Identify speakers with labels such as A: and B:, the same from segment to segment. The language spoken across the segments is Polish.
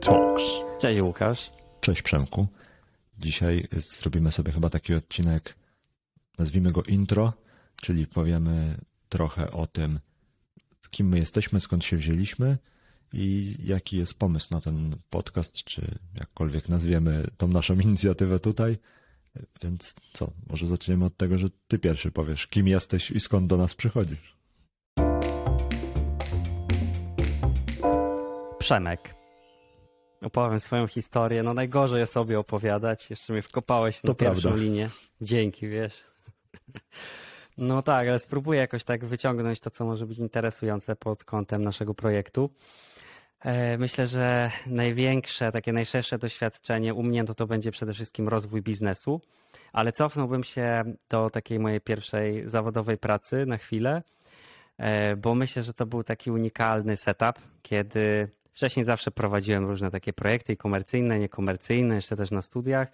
A: Talks.
B: Cześć Łukasz.
C: Cześć Przemku. Dzisiaj zrobimy sobie chyba taki odcinek, nazwijmy go intro, czyli powiemy trochę o tym, kim my jesteśmy, skąd się wzięliśmy i jaki jest pomysł na ten podcast, czy jakkolwiek nazwiemy tą naszą inicjatywę tutaj. Więc co, może zaczniemy od tego, że ty pierwszy powiesz, kim jesteś i skąd do nas przychodzisz.
B: Przemek. Opowiem swoją historię. No najgorzej o sobie opowiadać. Jeszcze mnie wkopałeś na
C: To
B: pierwszą
C: prawda.
B: linię. Dzięki, wiesz. No tak, ale spróbuję jakoś tak wyciągnąć to, co może być interesujące pod kątem naszego projektu. E, Myślę, że największe, takie najszersze doświadczenie u mnie to, to będzie przede wszystkim rozwój biznesu, ale cofnąłbym się do takiej mojej pierwszej zawodowej pracy na chwilę, e, bo myślę, że to był taki unikalny setup, kiedy wcześniej zawsze prowadziłem różne takie projekty komercyjne, niekomercyjne, jeszcze też na studiach,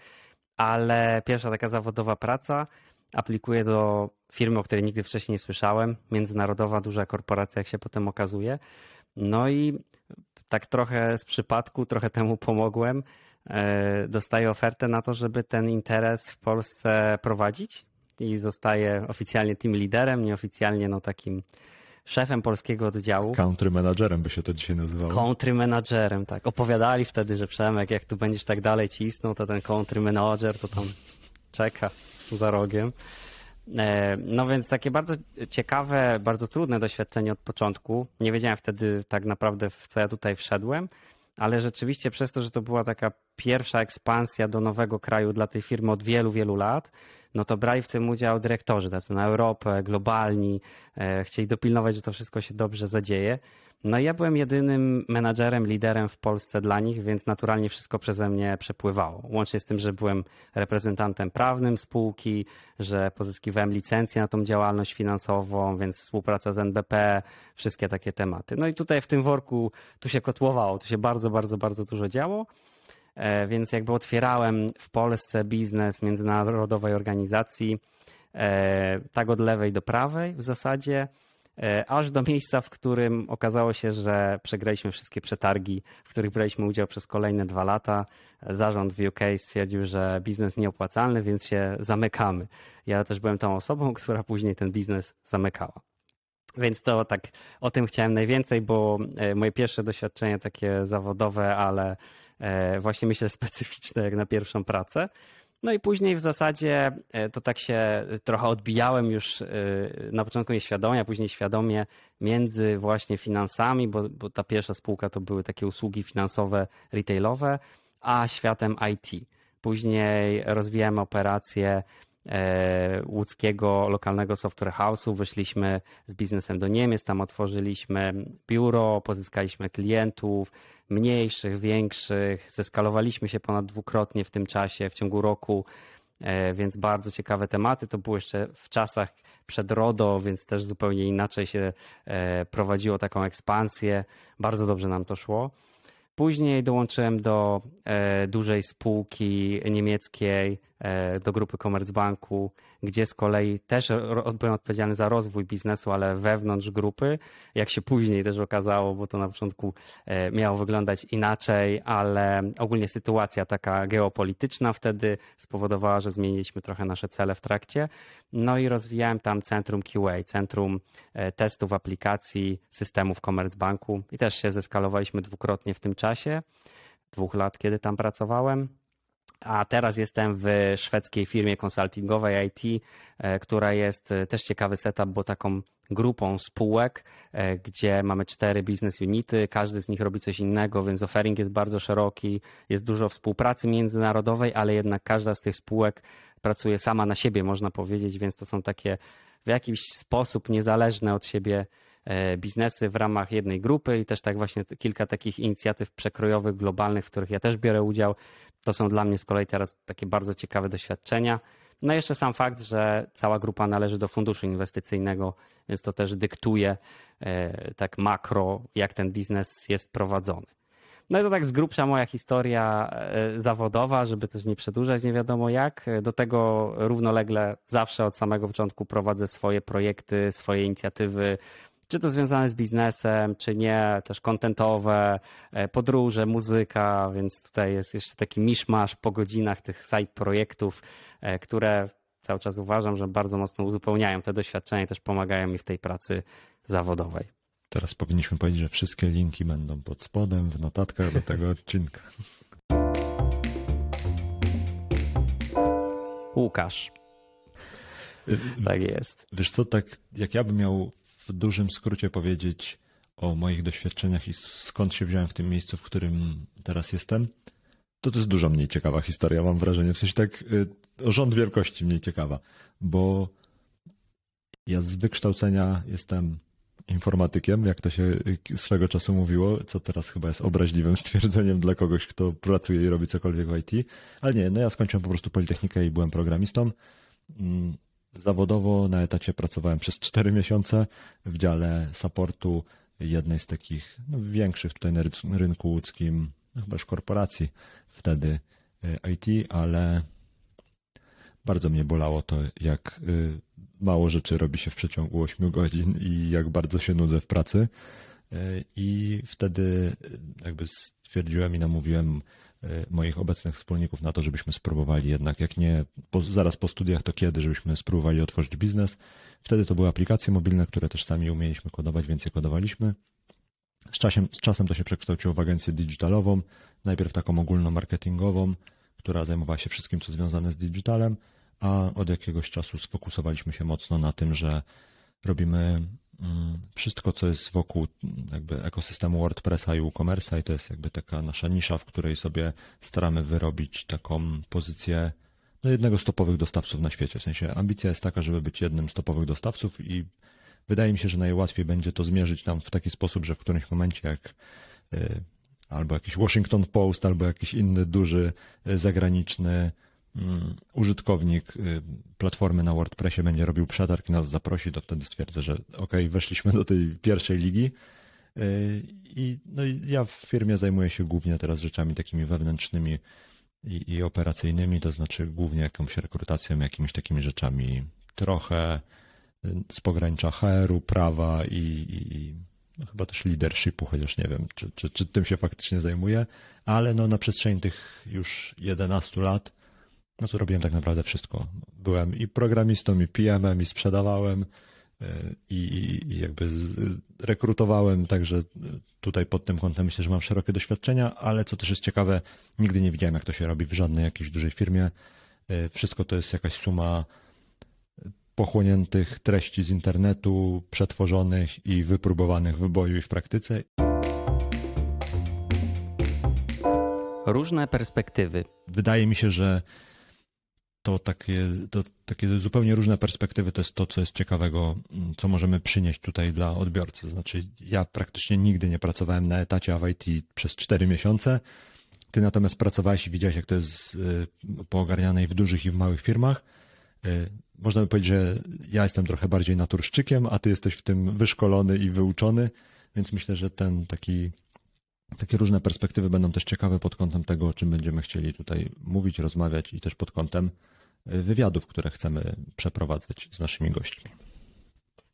B: ale pierwsza taka zawodowa praca aplikuję do firmy, o której nigdy wcześniej nie słyszałem, międzynarodowa, duża korporacja, jak się potem okazuje. No i tak trochę z przypadku, trochę temu pomogłem. E, Dostaję ofertę na to, żeby ten interes w Polsce prowadzić i zostaję oficjalnie team liderem, nieoficjalnie no takim szefem polskiego oddziału.
C: Country managerem by się to dzisiaj nazywało.
B: Country managerem, tak. Opowiadali wtedy, że Przemek, jak tu będziesz tak dalej cisnął, to ten country manager to tam czeka za rogiem. E, No więc takie bardzo ciekawe, bardzo trudne doświadczenie od początku. Nie wiedziałem wtedy tak naprawdę, w co ja tutaj wszedłem, ale rzeczywiście przez to, że to była taka pierwsza ekspansja do nowego kraju dla tej firmy od wielu, wielu lat, no to brali w tym udział dyrektorzy tacy na Europę, globalni, e, chcieli dopilnować, że to wszystko się dobrze zadzieje. No i ja byłem jedynym menadżerem, liderem w Polsce dla nich, więc naturalnie wszystko przeze mnie przepływało. Łącznie z tym, że byłem reprezentantem prawnym spółki, że pozyskiwałem licencję na tą działalność finansową, więc współpraca z NBP, wszystkie takie tematy. No i tutaj w tym worku tu się kotłowało, tu się bardzo, bardzo, bardzo dużo działo. E, Więc jakby otwierałem w Polsce biznes międzynarodowej organizacji, e, tak od lewej do prawej w zasadzie, e, aż do miejsca, w którym okazało się, że przegraliśmy wszystkie przetargi, w których braliśmy udział przez kolejne dwa lata. Zarząd w UK stwierdził, że biznes nieopłacalny, więc się zamykamy. Ja też byłem tą osobą, która później ten biznes zamykała. Więc to tak o tym chciałem najwięcej, bo moje pierwsze doświadczenie takie zawodowe, ale właśnie myślę specyficzne jak na pierwszą pracę. No i później w zasadzie e, to tak się trochę odbijałem już e, na początku nieświadomie, a później świadomie między właśnie finansami, bo, bo ta pierwsza spółka to były takie usługi finansowe, retailowe, a światem IT. Później rozwijałem operacje e, łódzkiego lokalnego software house'u. Wyszliśmy z biznesem do Niemiec, tam otworzyliśmy biuro, pozyskaliśmy klientów mniejszych, większych, zeskalowaliśmy się ponad dwukrotnie w tym czasie, w ciągu roku, e, więc bardzo ciekawe tematy. To było jeszcze w czasach przed RODO, więc też zupełnie inaczej się e, prowadziło taką ekspansję. Bardzo dobrze nam to szło. Później dołączyłem do e, dużej spółki niemieckiej, e, do grupy Commerzbanku, gdzie z kolei też byłem odpowiedzialny za rozwój biznesu, ale wewnątrz grupy. Jak się później też okazało, bo to na początku e, miało wyglądać inaczej, ale ogólnie sytuacja taka geopolityczna wtedy spowodowała, że zmieniliśmy trochę nasze cele w trakcie. No i rozwijałem tam centrum QA, centrum e, testów aplikacji, systemów Commerzbanku i też się zeskalowaliśmy dwukrotnie w tym czasie, dwóch lat, kiedy tam pracowałem. A teraz jestem w szwedzkiej firmie konsultingowej IT, e, która jest e, też ciekawy setup, bo taką grupą spółek, e, gdzie mamy cztery business unity, każdy z nich robi coś innego, więc offering jest bardzo szeroki, jest dużo współpracy międzynarodowej, ale jednak każda z tych spółek pracuje sama na siebie, można powiedzieć, więc to są takie w jakiś sposób niezależne od siebie biznesy w ramach jednej grupy i też tak właśnie kilka takich inicjatyw przekrojowych, globalnych, w których ja też biorę udział. To są dla mnie z kolei teraz takie bardzo ciekawe doświadczenia. No jeszcze sam fakt, że cała grupa należy do funduszu inwestycyjnego, więc to też dyktuje e, tak makro, jak ten biznes jest prowadzony. No i to tak z grubsza moja historia e, zawodowa, żeby też nie przedłużać nie wiadomo jak. Do tego równolegle zawsze od samego początku prowadzę swoje projekty, swoje inicjatywy, czy to związane z biznesem, czy nie, też kontentowe, e, podróże, muzyka, więc tutaj jest jeszcze taki miszmasz po godzinach tych side projektów, e, które cały czas uważam, że bardzo mocno uzupełniają te doświadczenia i też pomagają mi w tej pracy zawodowej.
C: Teraz powinniśmy powiedzieć, że wszystkie linki będą pod spodem w notatkach do tego odcinka.
B: Łukasz. Tak jest.
C: Wiesz co, tak jak ja bym miał w dużym skrócie powiedzieć o moich doświadczeniach i skąd się wziąłem w tym miejscu, w którym teraz jestem, to to jest dużo mniej ciekawa historia, mam wrażenie. W sensie tak y, rząd wielkości mniej ciekawa, bo ja z wykształcenia jestem informatykiem, jak to się y, swego czasu mówiło, co teraz chyba jest obraźliwym stwierdzeniem dla kogoś, kto pracuje i robi cokolwiek w IT. Ale nie, no ja skończyłem po prostu Politechnikę i byłem programistą. Zawodowo na etacie pracowałem przez 4 miesiące w dziale supportu jednej z takich no, większych tutaj na rynku łódzkim, no, chyba już korporacji wtedy y, IT, ale bardzo mnie bolało to, jak y, mało rzeczy robi się w przeciągu 8 godzin i jak bardzo się nudzę w pracy. Y, I wtedy jakby stwierdziłem i namówiłem moich obecnych wspólników na to, żebyśmy spróbowali jednak, jak nie po, zaraz po studiach, to kiedy, żebyśmy spróbowali otworzyć biznes. Wtedy to były aplikacje mobilne, które też sami umieliśmy kodować, więc je kodowaliśmy. Z czasem, z czasem to się przekształciło w agencję digitalową, najpierw taką ogólnomarketingową, która zajmowała się wszystkim, co związane z digitalem, a od jakiegoś czasu sfokusowaliśmy się mocno na tym, że robimy wszystko, co jest wokół jakby ekosystemu WordPressa i WooCommerce'a i to jest jakby taka nasza nisza, w której sobie staramy wyrobić taką pozycję no, jednego z topowych dostawców na świecie. W sensie ambicja jest taka, żeby być jednym z topowych dostawców i wydaje mi się, że najłatwiej będzie to zmierzyć nam w taki sposób, że w którymś momencie jak y, albo jakiś Washington Post, albo jakiś inny duży y, zagraniczny mm, użytkownik y, platformy na WordPressie będzie robił przetarg i nas zaprosi, to wtedy stwierdzę, że ok, weszliśmy do tej pierwszej ligi. I, no i ja w firmie zajmuję się głównie teraz rzeczami takimi wewnętrznymi i, i operacyjnymi, to znaczy głównie jakąś rekrutacją, jakimiś takimi rzeczami trochę z pogranicza HR-u, prawa i, i no chyba też leadershipu, chociaż nie wiem, czy, czy, czy tym się faktycznie zajmuję, ale no na przestrzeni tych już 11 lat, no to robiłem tak naprawdę wszystko. Byłem i programistą, i PM-em, i sprzedawałem, e, i, i jakby rekrutowałem, także tutaj pod tym kątem myślę, że mam szerokie doświadczenia, ale co też jest ciekawe, nigdy nie widziałem, jak to się robi w żadnej jakiejś dużej firmie. E, wszystko to jest jakaś suma pochłoniętych treści z internetu, przetworzonych i wypróbowanych w boju i w praktyce.
B: Różne perspektywy.
C: Wydaje mi się, że to takie, to takie zupełnie różne perspektywy to jest to, co jest ciekawego, co możemy przynieść tutaj dla odbiorcy. Znaczy, ja praktycznie nigdy nie pracowałem na etacie w IT przez 4 miesiące. Ty natomiast pracowałeś i widziałeś, jak to jest y, poogarniane i w dużych i w małych firmach. Y, można by powiedzieć, że ja jestem trochę bardziej naturszczykiem, a ty jesteś w tym wyszkolony i wyuczony, więc myślę, że ten taki, takie różne perspektywy będą też ciekawe pod kątem tego, o czym będziemy chcieli tutaj mówić, rozmawiać i też pod kątem y, wywiadów, które chcemy przeprowadzać z naszymi gośćmi.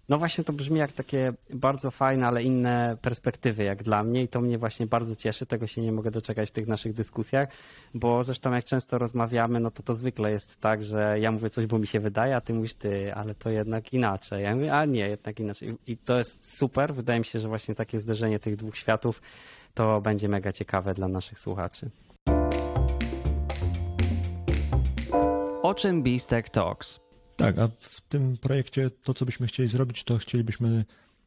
B: No właśnie to brzmi jak takie bardzo fajne, ale inne perspektywy jak dla mnie i to mnie właśnie bardzo cieszy, tego się nie mogę doczekać w tych naszych dyskusjach, bo zresztą jak często rozmawiamy, no to to zwykle jest tak, że ja mówię coś, bo mi się wydaje, a ty mówisz ty, ale to jednak inaczej. Ja mówię, a nie, jednak inaczej. I to jest super, wydaje mi się, że właśnie takie zderzenie tych dwóch światów to będzie mega ciekawe dla naszych słuchaczy. O czym Beastek Talks?
C: Tak, a w tym projekcie to, co byśmy chcieli zrobić, to chcielibyśmy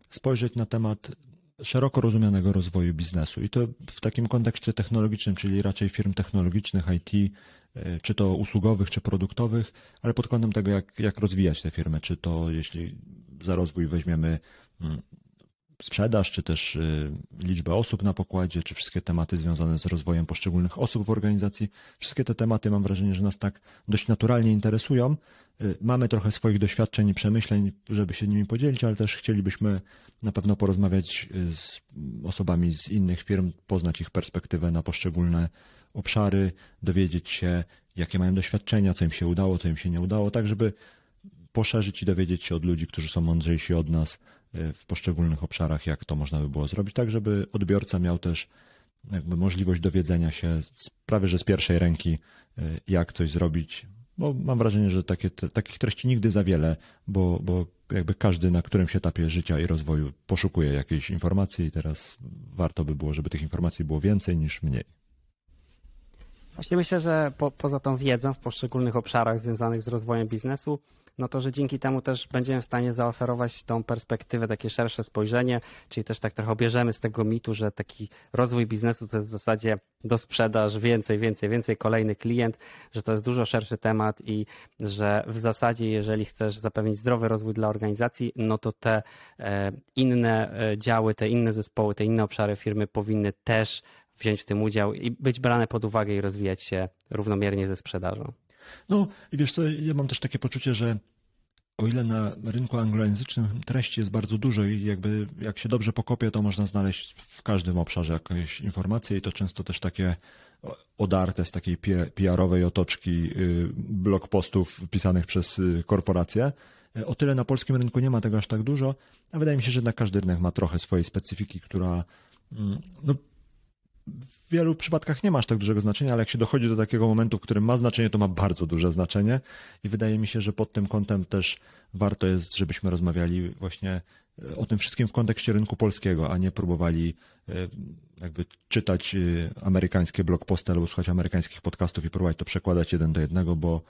C: spojrzeć na temat szeroko rozumianego rozwoju biznesu i to w takim kontekście technologicznym, czyli raczej firm technologicznych, IT, e, czy to usługowych, czy produktowych, ale pod kątem tego, jak, jak rozwijać te firmy, czy to jeśli za rozwój weźmiemy mm, sprzedaż, czy też y, liczbę osób na pokładzie, czy wszystkie tematy związane z rozwojem poszczególnych osób w organizacji. Wszystkie te tematy mam wrażenie, że nas tak dość naturalnie interesują. Y, mamy trochę swoich doświadczeń i przemyśleń, żeby się nimi podzielić, ale też chcielibyśmy na pewno porozmawiać y, z osobami z innych firm, poznać ich perspektywę na poszczególne obszary, dowiedzieć się, jakie mają doświadczenia, co im się udało, co im się nie udało, tak żeby poszerzyć i dowiedzieć się od ludzi, którzy są mądrzejsi od nas, w poszczególnych obszarach, jak to można by było zrobić, tak żeby odbiorca miał też jakby możliwość dowiedzenia się z, prawie że z pierwszej ręki, y, jak coś zrobić, bo mam wrażenie, że takie, te, takich treści nigdy za wiele, bo, bo jakby każdy na którymś etapie życia i rozwoju poszukuje jakiejś informacji i teraz warto by było, żeby tych informacji było więcej niż mniej.
B: Właśnie myślę, że po, poza tą wiedzą w poszczególnych obszarach związanych z rozwojem biznesu, no to, że dzięki temu też będziemy w stanie zaoferować tą perspektywę, takie szersze spojrzenie, czyli też tak trochę obierzemy z tego mitu, że taki rozwój biznesu to jest w zasadzie do sprzedaż więcej, więcej, więcej, kolejny klient, że to jest dużo szerszy temat i że w zasadzie, jeżeli chcesz zapewnić zdrowy rozwój dla organizacji, no to te e, inne e, działy, te inne zespoły, te inne obszary firmy powinny też wziąć w tym udział i być brane pod uwagę i rozwijać się równomiernie ze sprzedażą.
C: No i wiesz co, ja mam też takie poczucie, że o ile na rynku anglojęzycznym treści jest bardzo dużo i jakby jak się dobrze pokopie, to można znaleźć w każdym obszarze jakieś informacje i to często też takie odarte z takiej PR-owej otoczki y, blog postów pisanych przez y, korporacje. O tyle na polskim rynku nie ma tego aż tak dużo, a wydaje mi się, że na każdy rynek ma trochę swojej specyfiki, która mm, no, w wielu przypadkach nie ma aż tak dużego znaczenia, ale jak się dochodzi do takiego momentu, w którym ma znaczenie, to ma bardzo duże znaczenie i wydaje mi się, że pod tym kątem też warto jest, żebyśmy rozmawiali właśnie e, o tym wszystkim w kontekście rynku polskiego, a nie próbowali e, jakby czytać e, amerykańskie blogposty albo słuchać amerykańskich podcastów i próbować to przekładać jeden do jednego, bo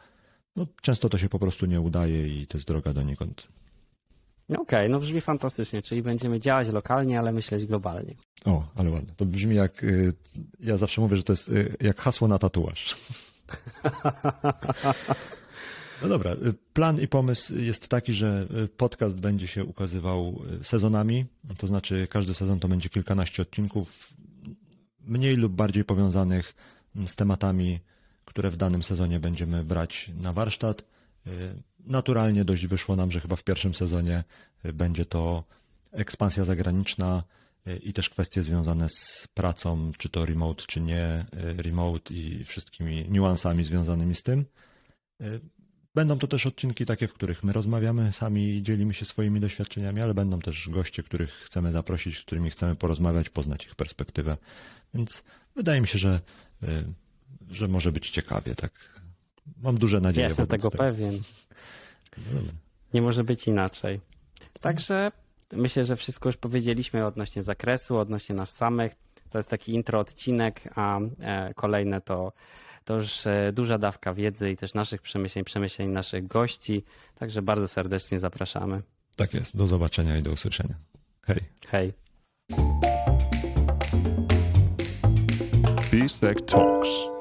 C: no, często to się po prostu nie udaje i to jest droga donikąd.
B: Okej, okay, no brzmi fantastycznie, czyli będziemy działać lokalnie, ale myśleć globalnie.
C: O, ale ładne. To brzmi jak, y, ja zawsze mówię, że to jest y, jak hasło na tatuaż. No dobra, y, plan i pomysł jest taki, że podcast będzie się ukazywał sezonami, to znaczy każdy sezon to będzie kilkanaście odcinków, mniej lub bardziej powiązanych z tematami, które w danym sezonie będziemy brać na warsztat. Naturalnie dość wyszło nam, że chyba w pierwszym sezonie będzie to ekspansja zagraniczna i też kwestie związane z pracą, czy to remote, czy nie remote i wszystkimi niuansami związanymi z tym. Będą to też odcinki takie, w których my rozmawiamy sami dzielimy się swoimi doświadczeniami, ale będą też goście, których chcemy zaprosić, z którymi chcemy porozmawiać, poznać ich perspektywę. Więc wydaje mi się, że, że może być ciekawie. Tak. Mam duże nadzieje.
B: Jestem tego, tego pewien. No nie może być inaczej. Także myślę, że wszystko już powiedzieliśmy odnośnie zakresu, odnośnie nas samych. To jest taki intro odcinek, a e, kolejne to, to już e, duża dawka wiedzy i też naszych przemyśleń, przemyśleń naszych gości. Także bardzo serdecznie zapraszamy.
C: Tak jest. Do zobaczenia i do usłyszenia. Hej.
B: Hej.
A: Talks.